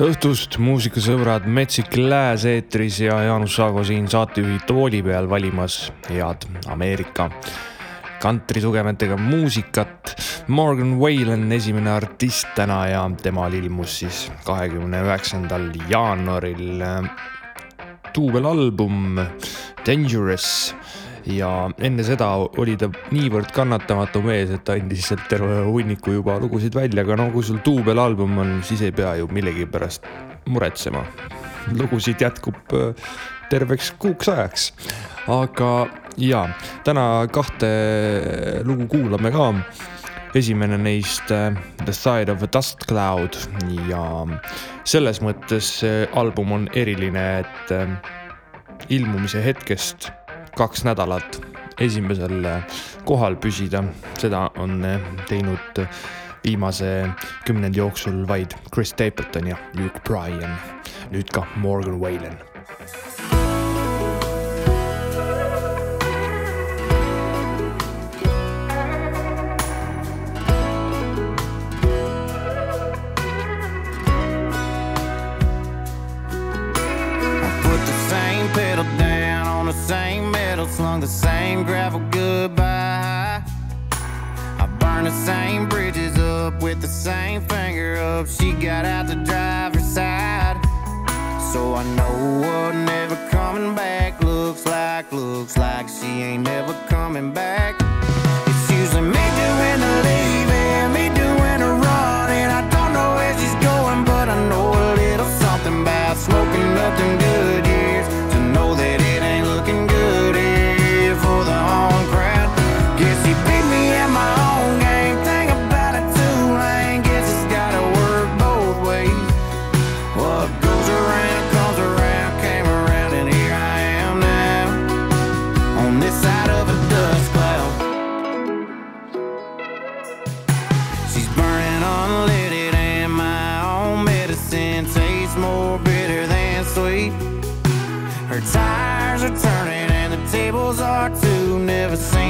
õhtust, muusikasõbrad, Metsik Lääs eetris ja Jaanus Saago siin saatejuhi tooli peal valimas head Ameerika kantritugemetega muusikat. Morgan Whalen, esimene artist täna ja temal ilmus siis kahekümne üheksandal jaanuaril duubelalbum Dangerous ja enne seda oli ta niivõrd kannatamatu mees, et ta andis sealt terve hunniku juba lugusid välja, aga no kui sul duubelalbum on, siis ei pea ju millegipärast muretsema. lugusid jätkub äh, terveks kuuks ajaks. aga ja, täna kahte lugu kuulame ka. esimene neist äh, The Side of a Dust Cloud ja selles mõttes album on eriline, et äh, ilmumise hetkest kaks nädalat esimesel kohal püsida, seda on teinud viimase kümnendi jooksul vaid Chris Stapleton ja Luke Bryan, nüüd ka Morgan Whalen slung the same gravel goodbye. I burned the same bridges up with the same finger up. She got out the driver's side. So I know what never coming back looks like. Looks like she ain't never coming back.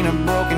ain't a broken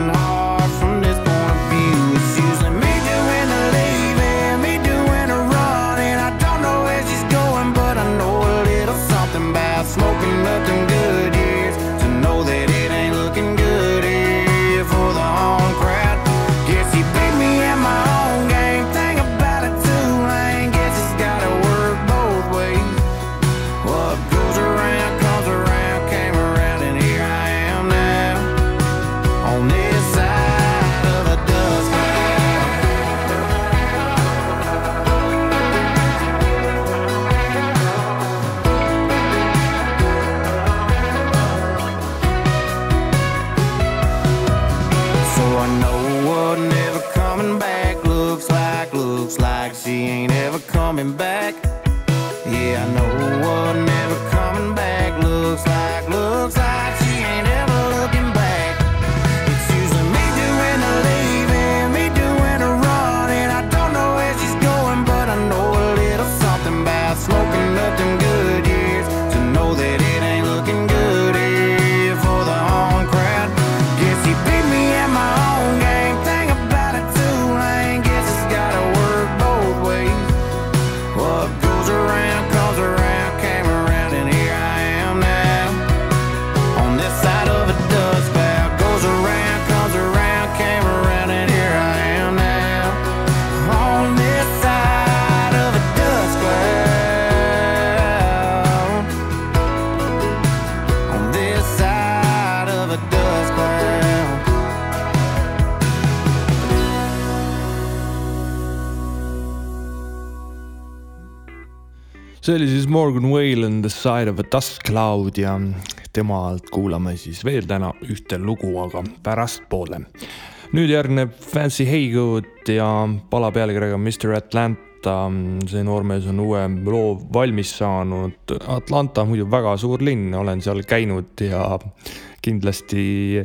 see oli siis Morgan Whalen The Side of a Dust Cloud ja temalt kuulame siis veel täna ühte lugu, aga pärastpoole. nüüd järgneb Fancy Haygood ja pala pealkirjaga Mr Atlant-, oodata. see noormees on uue loo valmis saanud. Atlanta muidu väga suur linn, olen seal käinud ja kindlasti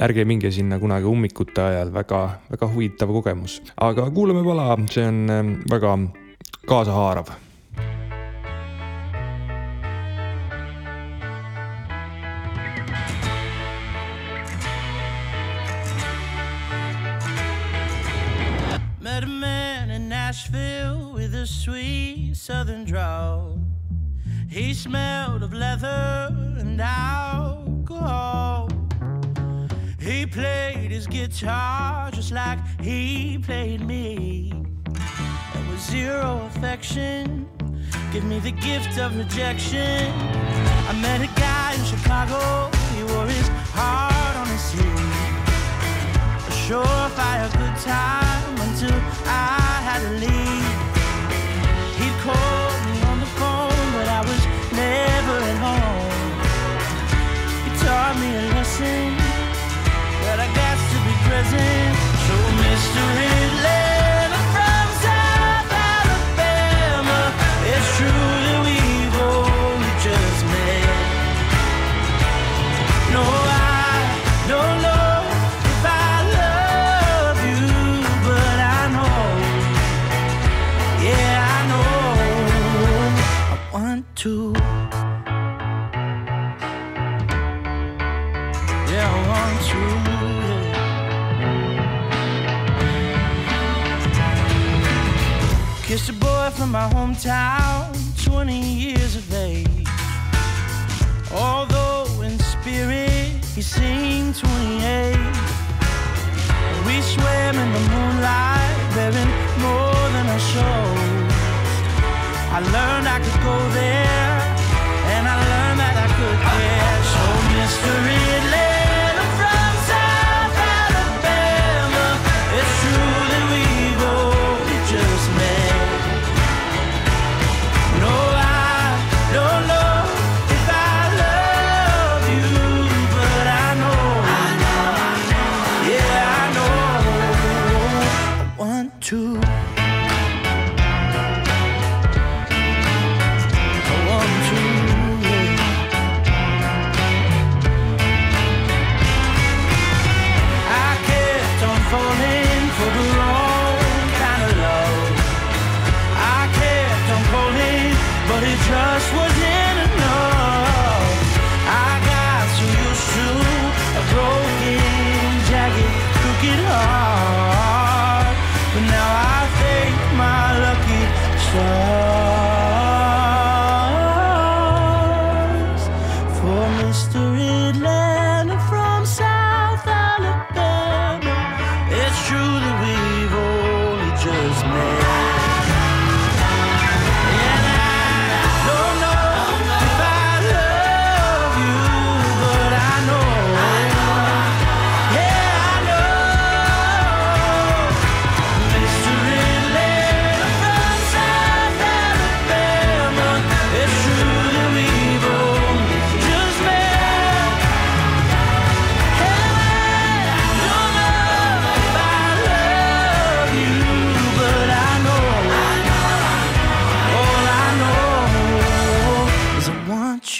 ärge minge sinna kunagi ummikute ajal, väga, väga huvitav kogemus. aga kuulame pala, see on ähm, väga kaasahaarav Nashville with a sweet southern drawl. He smelled of leather and alcohol. He played his guitar just like he played me. And with zero affection, give me the gift of rejection. I met a guy in Chicago, he wore his heart on his sleeve. A surefire good time my hometown, 20 years of age. Although in spirit he seemed 28. We swam in the moonlight, bearing more than a show. I learned I could go there,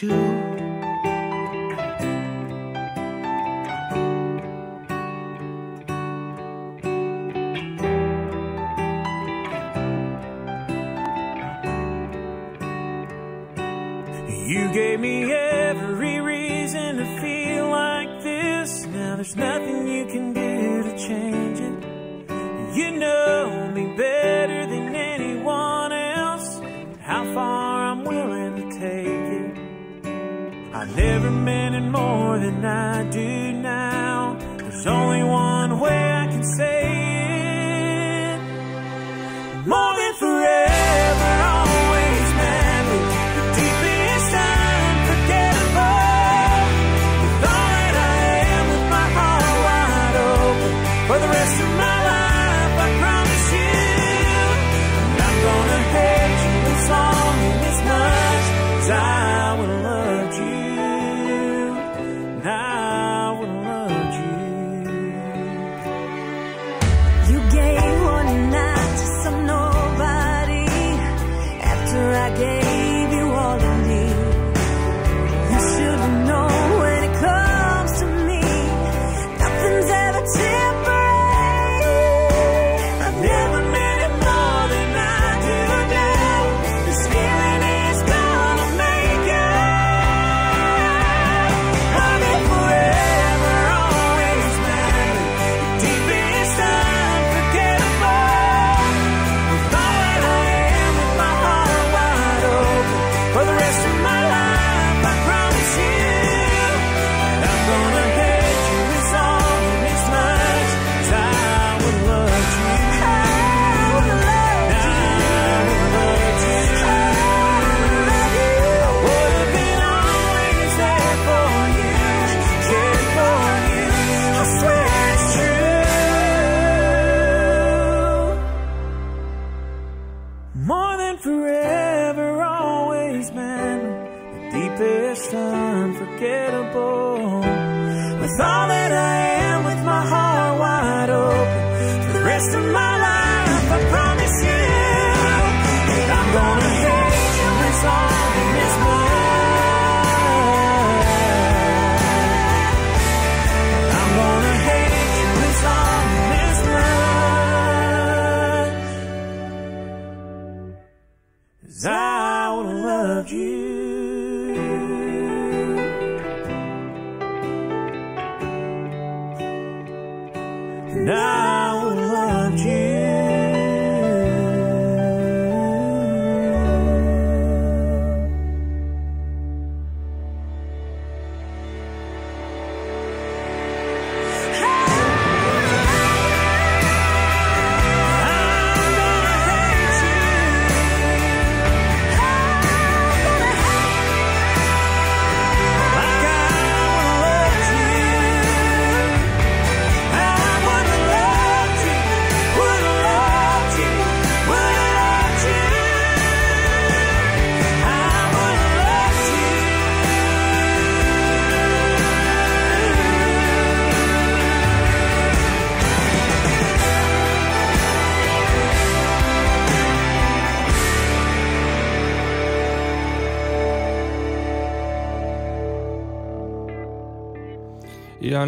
You than I do now. There's only one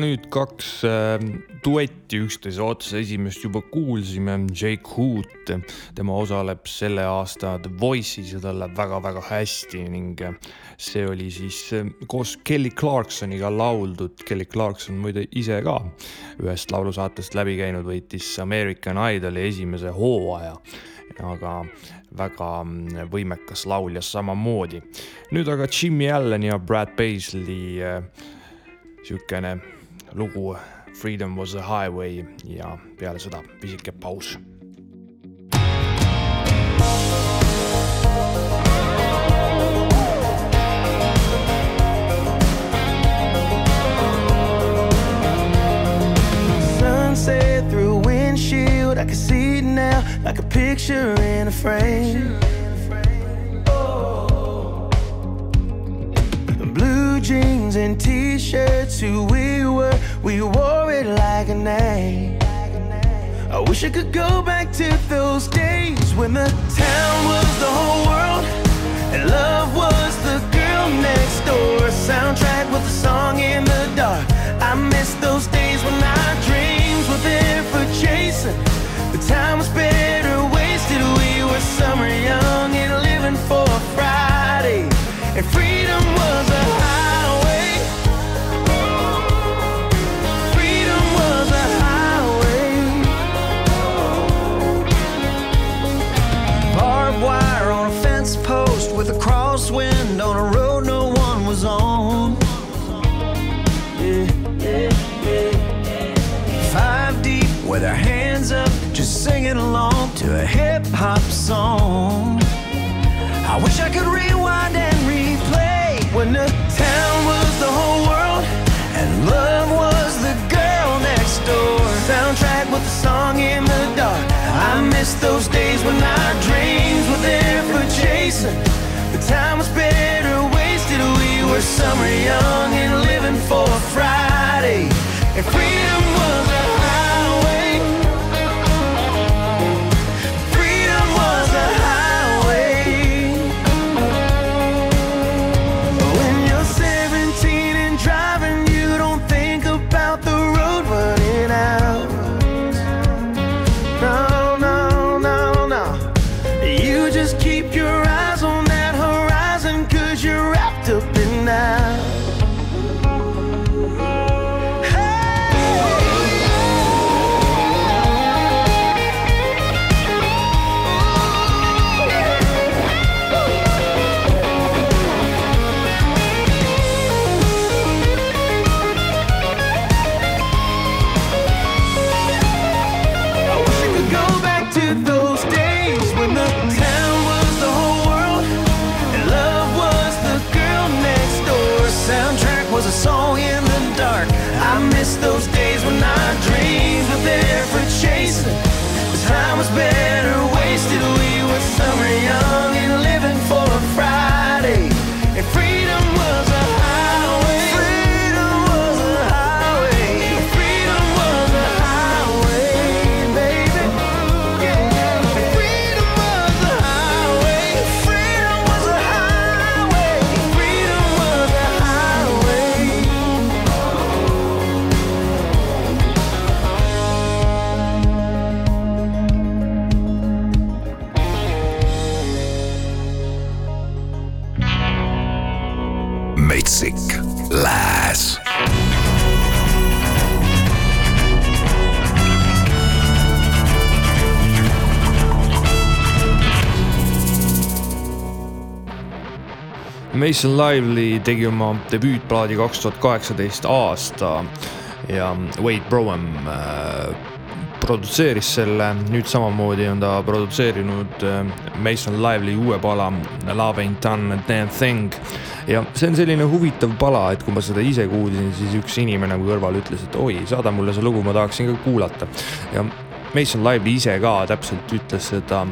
nüüd kaks äh, duetti üksteise otsa, esimest juba kuulsime, Jake Hoot, tema osaleb selle aasta The Voice'is ja tal läheb väga-väga hästi ning äh, see oli siis äh, koos Kelly Clarksoniga lauldud. Kelly Clarkson muide ise ka ühest laulusaatest läbi käinud, võitis American Idoli esimese hooaja aga väga mm, võimekas laulja samamoodi. nüüd aga Jimmy Allen ja Brad Paisley äh, sihukene lugu Freedom was a highway ja peale seda pisike paus Sunset through windshield, I can see it now like a picture in a frame. Jeans and t-shirts, who we were, we wore it like a name. I wish I could go back to those days when the town was the whole world and love was the girl next door. Soundtrack with a song in the dark. I miss those days when our dreams were there for chasing. The time was better wasted. We were summer young and living for a Friday. Hip hop song. I wish I could rewind and replay When the town was the whole world and love was the girl next door. Soundtrack with a song in the dark. I miss those days when our dreams were there for chasing. The time was better wasted. We were summer young and living for Friday. And freedom Mason Lively tegi oma debüütplaadi kaks tuhat kaheksateist aasta ja Wade Broham äh, produtseeris selle, nüüd samamoodi on ta produtseerinud äh, Mason Lively uue pala Love ain't done a damn thing. ja see on selline huvitav pala, et kui ma seda ise kuulsin, siis üks inimene kõrval ütles, et oi, saada mulle see lugu, ma tahaksin ka kuulata. ja Mason Lively ise ka täpselt ütles seda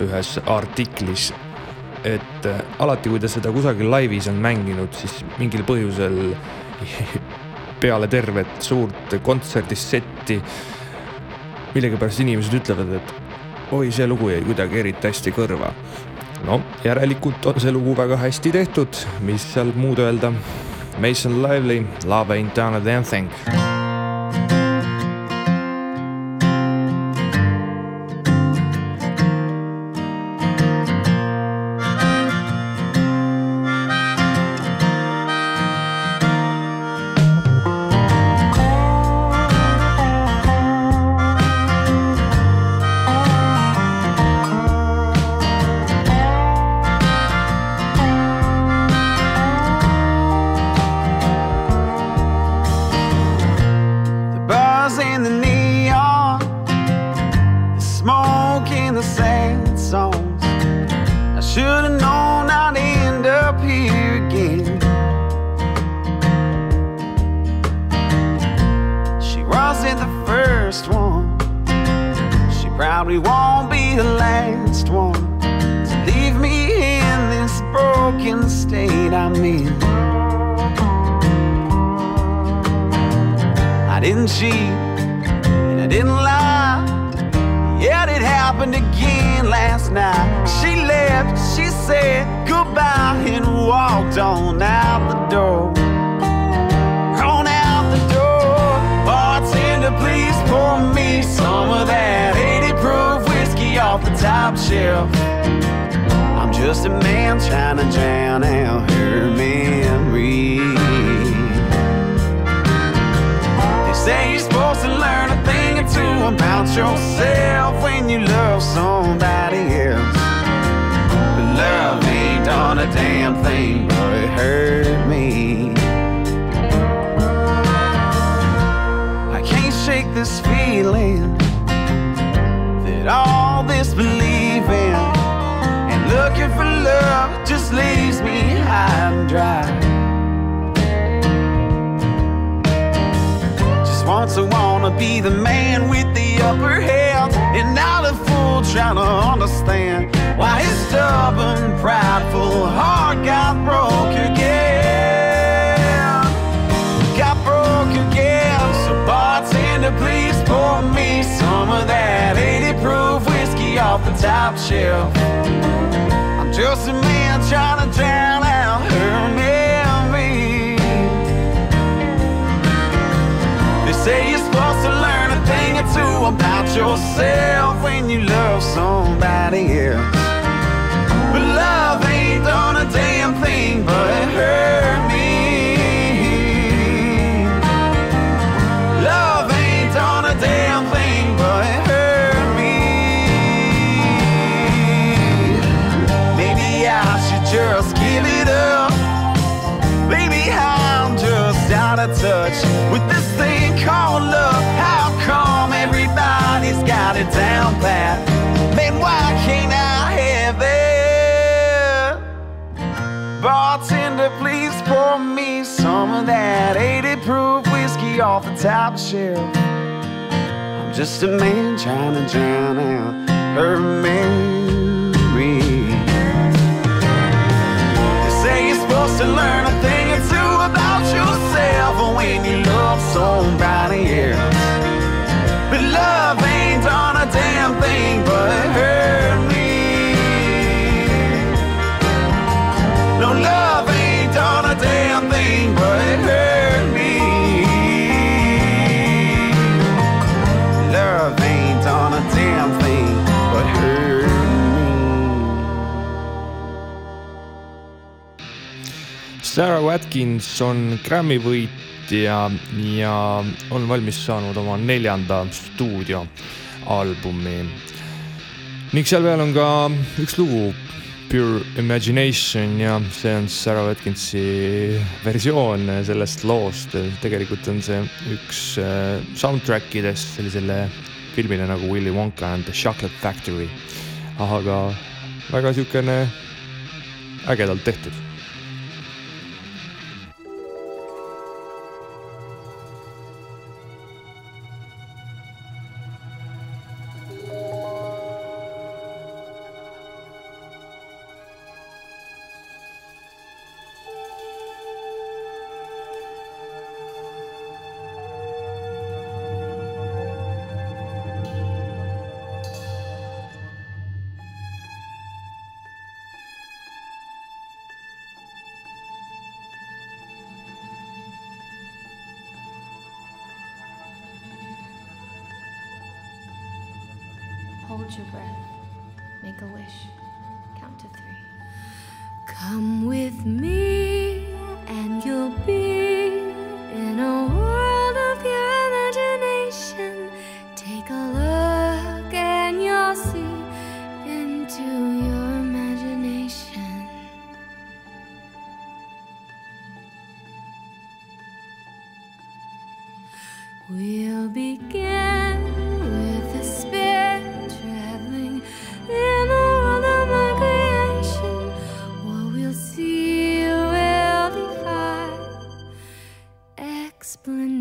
ühes artiklis et äh, alati, kui ta seda kusagil laivis on mänginud, siis mingil põhjusel peale tervet suurt kontserdist setti millegipärast inimesed ütlevad, et oi, see lugu jäi kuidagi eriti hästi kõrva. no järelikult on see lugu väga hästi tehtud, mis seal muud öelda. Mason Lively, Love ain't done a damn thing just a man trying to drown out her memory. They say you're supposed to learn a thing or two about yourself when you love somebody else. But love ain't dry. Just wants to wanna be the man with the upper hand, and not a fool trying to understand why his stubborn, prideful heart got broke again. Got broke again. So bartender, please pour me some of that 80 proof whiskey off the top shelf. I'm just a man trying to drown to about yourself when you love somebody else. But love ain't gonna take off the top shelf. I'm just a man trying to drown out her memory. They say you're supposed to learn a thing or two about yourself when you love somebody else. But love. Sarah Watkins on Grammy võitja ja on valmis saanud oma neljanda stuudioalbumi. ning seal peal on ka üks lugu Pure Imagination ja see on Sarah Watkinsi versioon sellest loost. tegelikult on see üks äh, soundtrack idest sellisele filmile nagu Willy Wonka and the Chocolate Factory. aga väga siukene ägedalt tehtud explanation.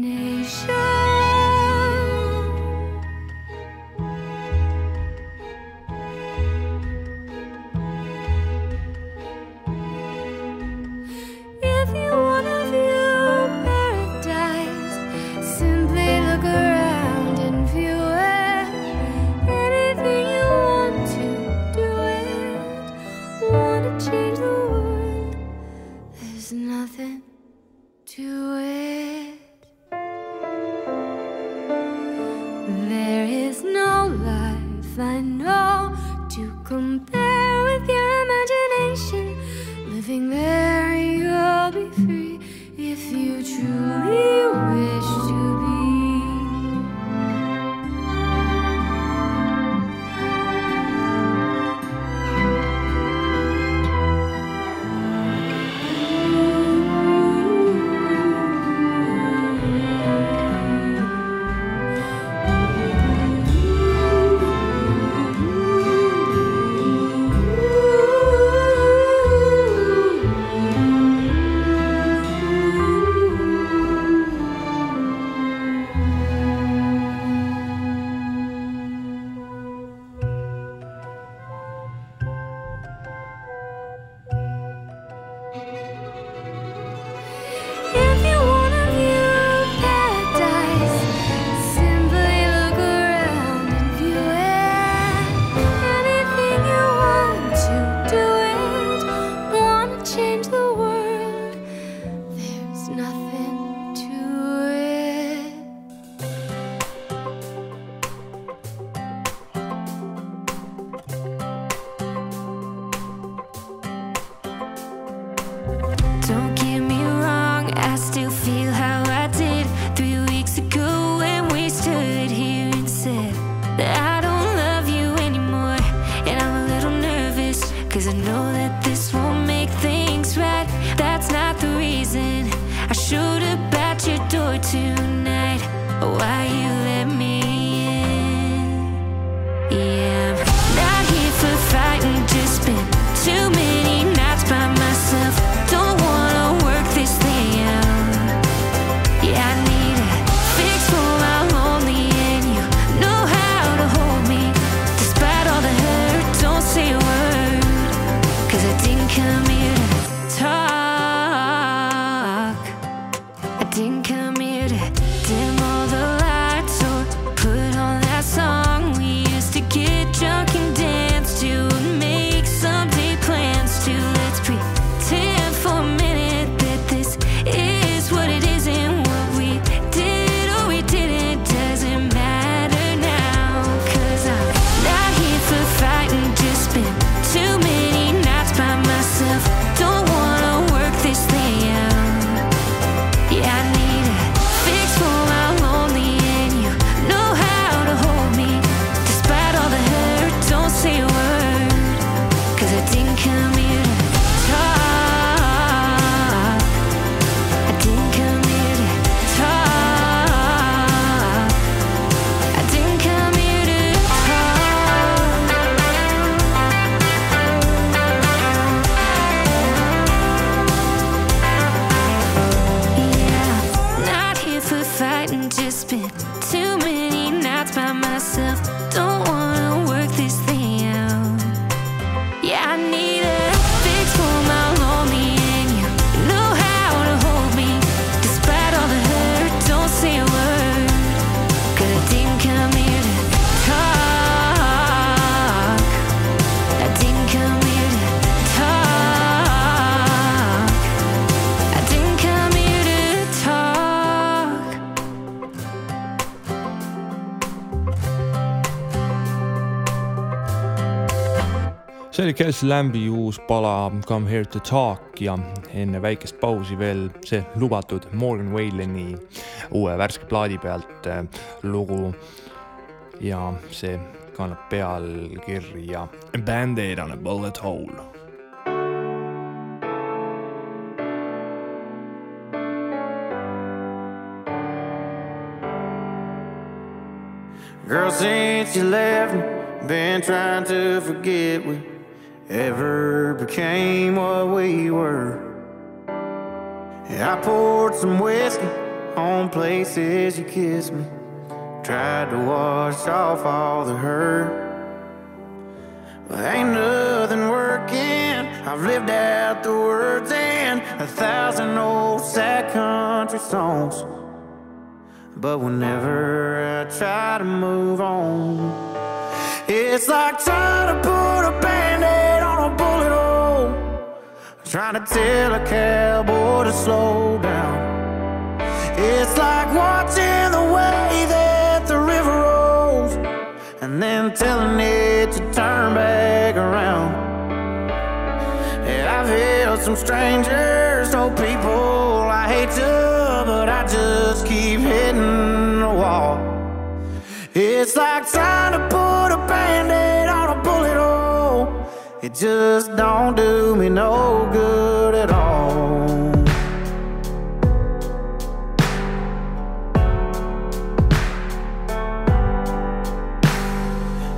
Oli Kelsey Lambi uus pala Come here to talk ja enne väikest pausi veel see lubatud Morgan Waleni uue värske plaadi pealt äh, lugu. ja see kannab pealkirja Band-Aid on a bullet hole Girl, since you left me, been trying to forget we ever became what we were. I poured some whiskey on places you kissed me, tried to wash off all the hurt. But ain't nothing working. I've lived out the words in a thousand old sad country songs. But whenever I try to move on, it's like trying to put a band Trying to tell a cowboy to slow down. It's like watching the way that the river rolls and then telling it to turn back around. Yeah, I've held some strangers, no people I hate to, but I just keep hitting the wall. It's like trying to put a band-aid It just don't do me no good at all.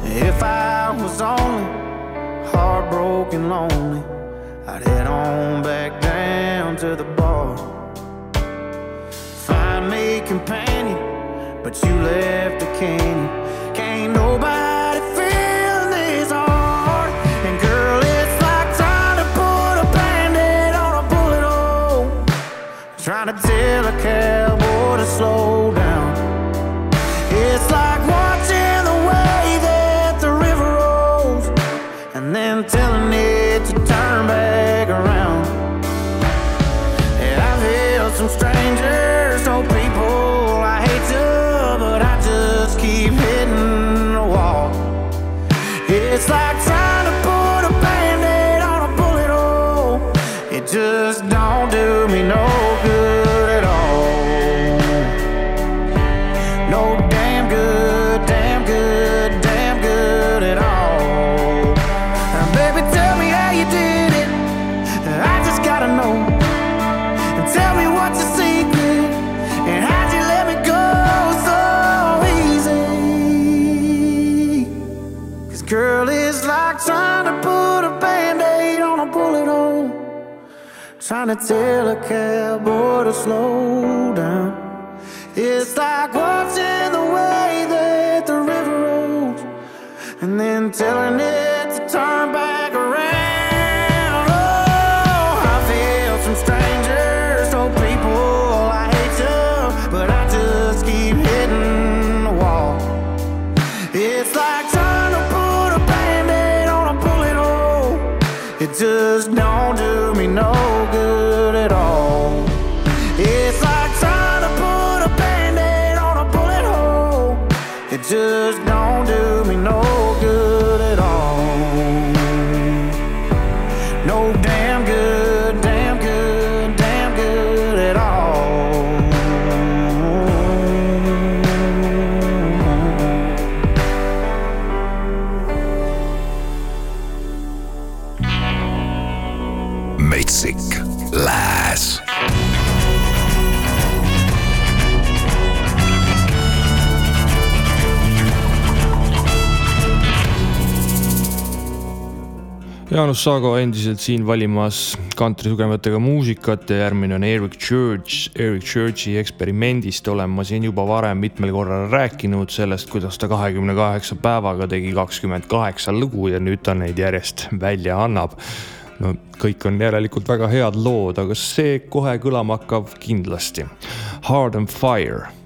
If I was only heartbroken lonely, I'd head on back down to the bar. Find me companion, but you left a canyon. Trying to tell a cowboy to slow down. It's like watching the way that the river rolls and then telling it Jaanus Saago endiselt siin valimas kantrisugemetega muusikat ja järgmine on Eric Church. Eric Churchi eksperimendist olen ma siin juba varem mitmel korral rääkinud sellest, kuidas ta kahekümne kaheksa päevaga tegi kakskümmend kaheksa lugu ja nüüd ta neid järjest välja annab. no kõik on järelikult väga head lood, aga see kohe kõlama hakkav kindlasti. Hard and Fire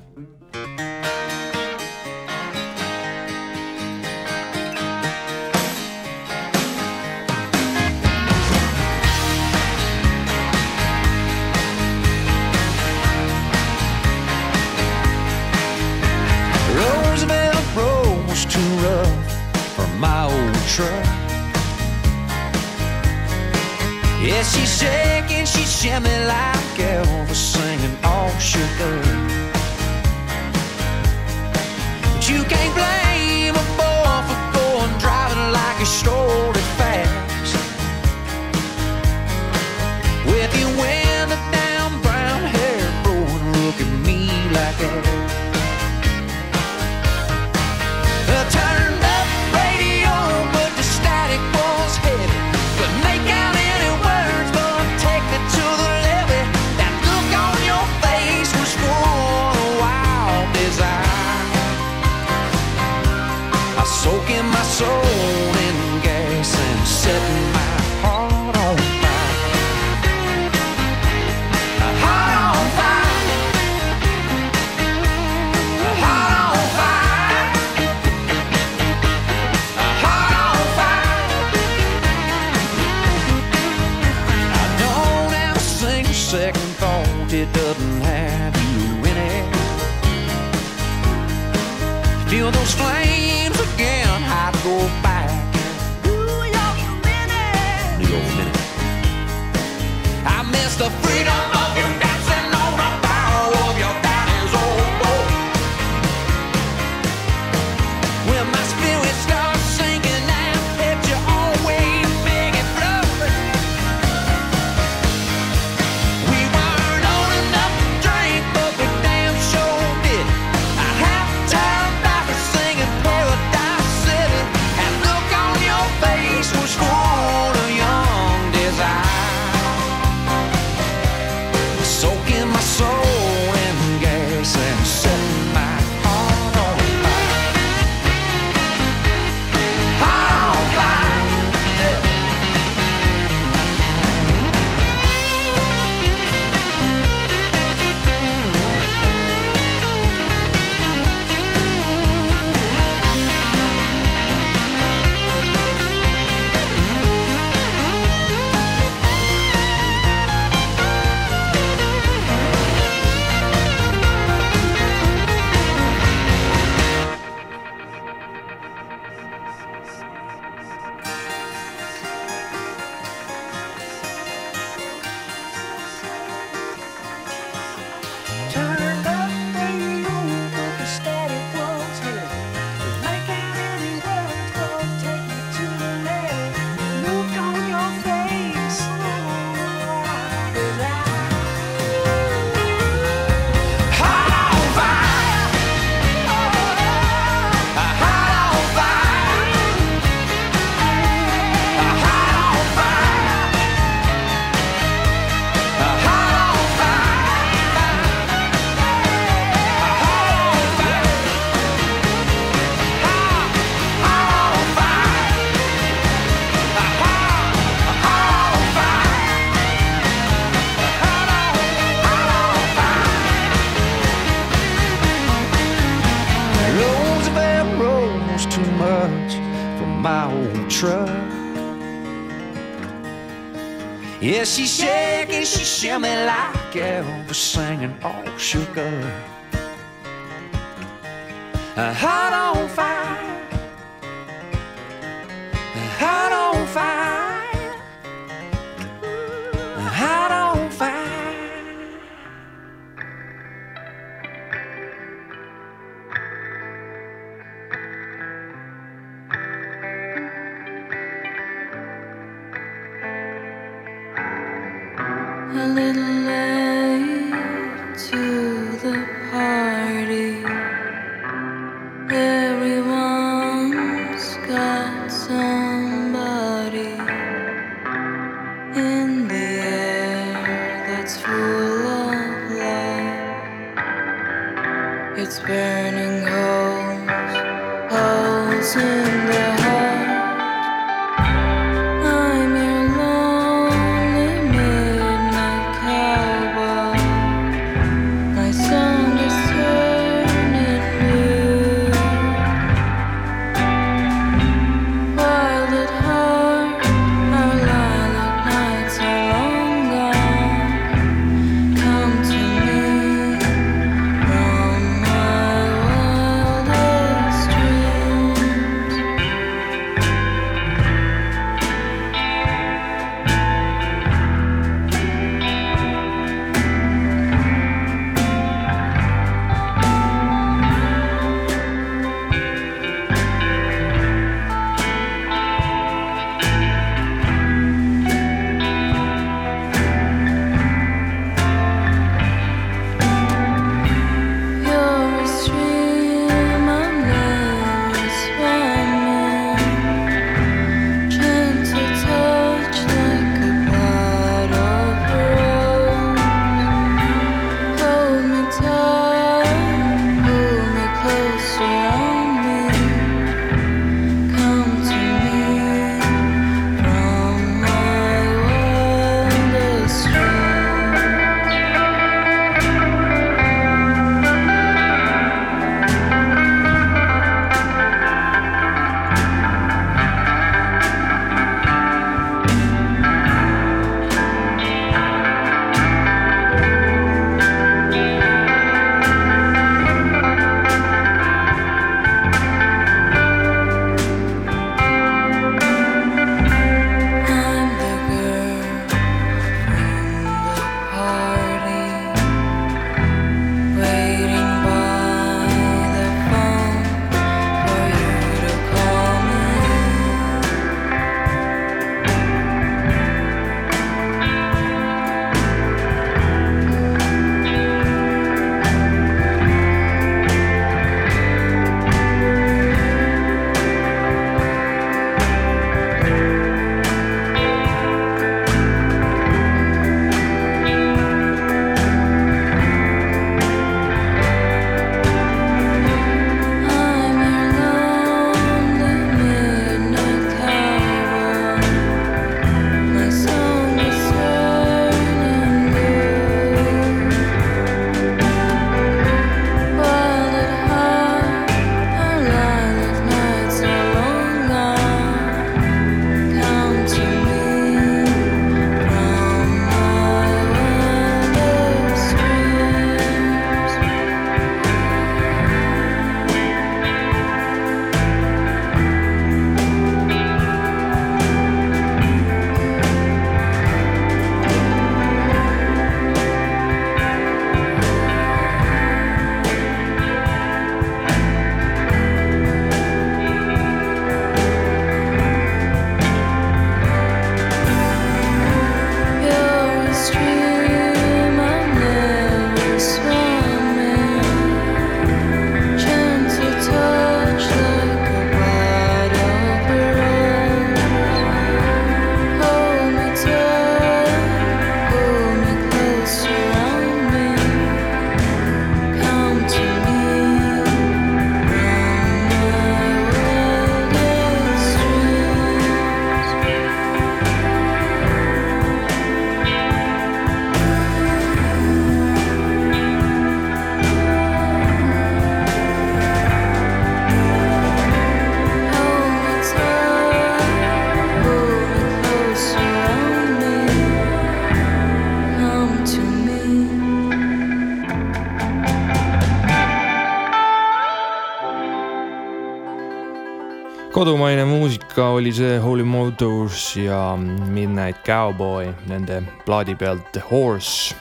ka oli see Holy Motors ja Midnight Cowboy nende plaadi pealt The Horse.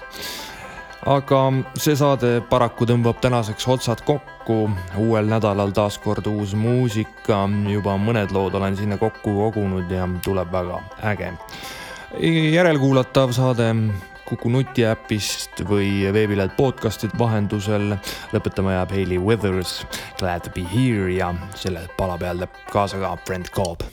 aga see saade paraku tõmbab tänaseks otsad kokku, uuel nädalal taas kord uus muusika, juba mõned lood olen sinna kokku kogunud ja tuleb väga äge. järelkuulatav saade Kuku nutiäpist või veebilehelt podcast'ide vahendusel. lõpetama jääb Hailey Weathers, Glad to be here ja selle pala peal läheb kaasa ka Brent Cobb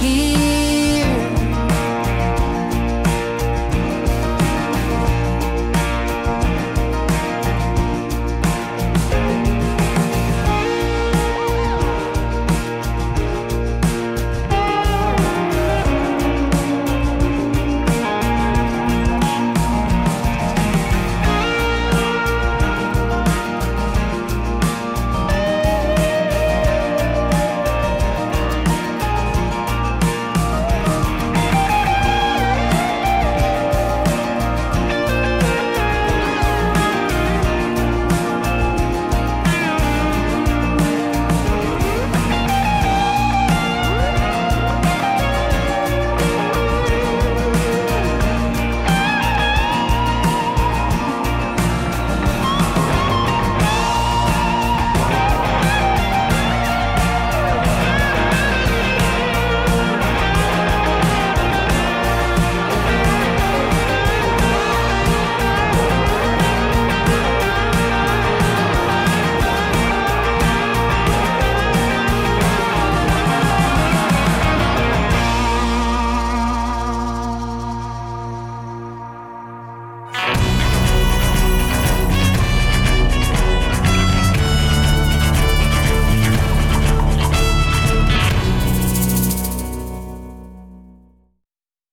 here.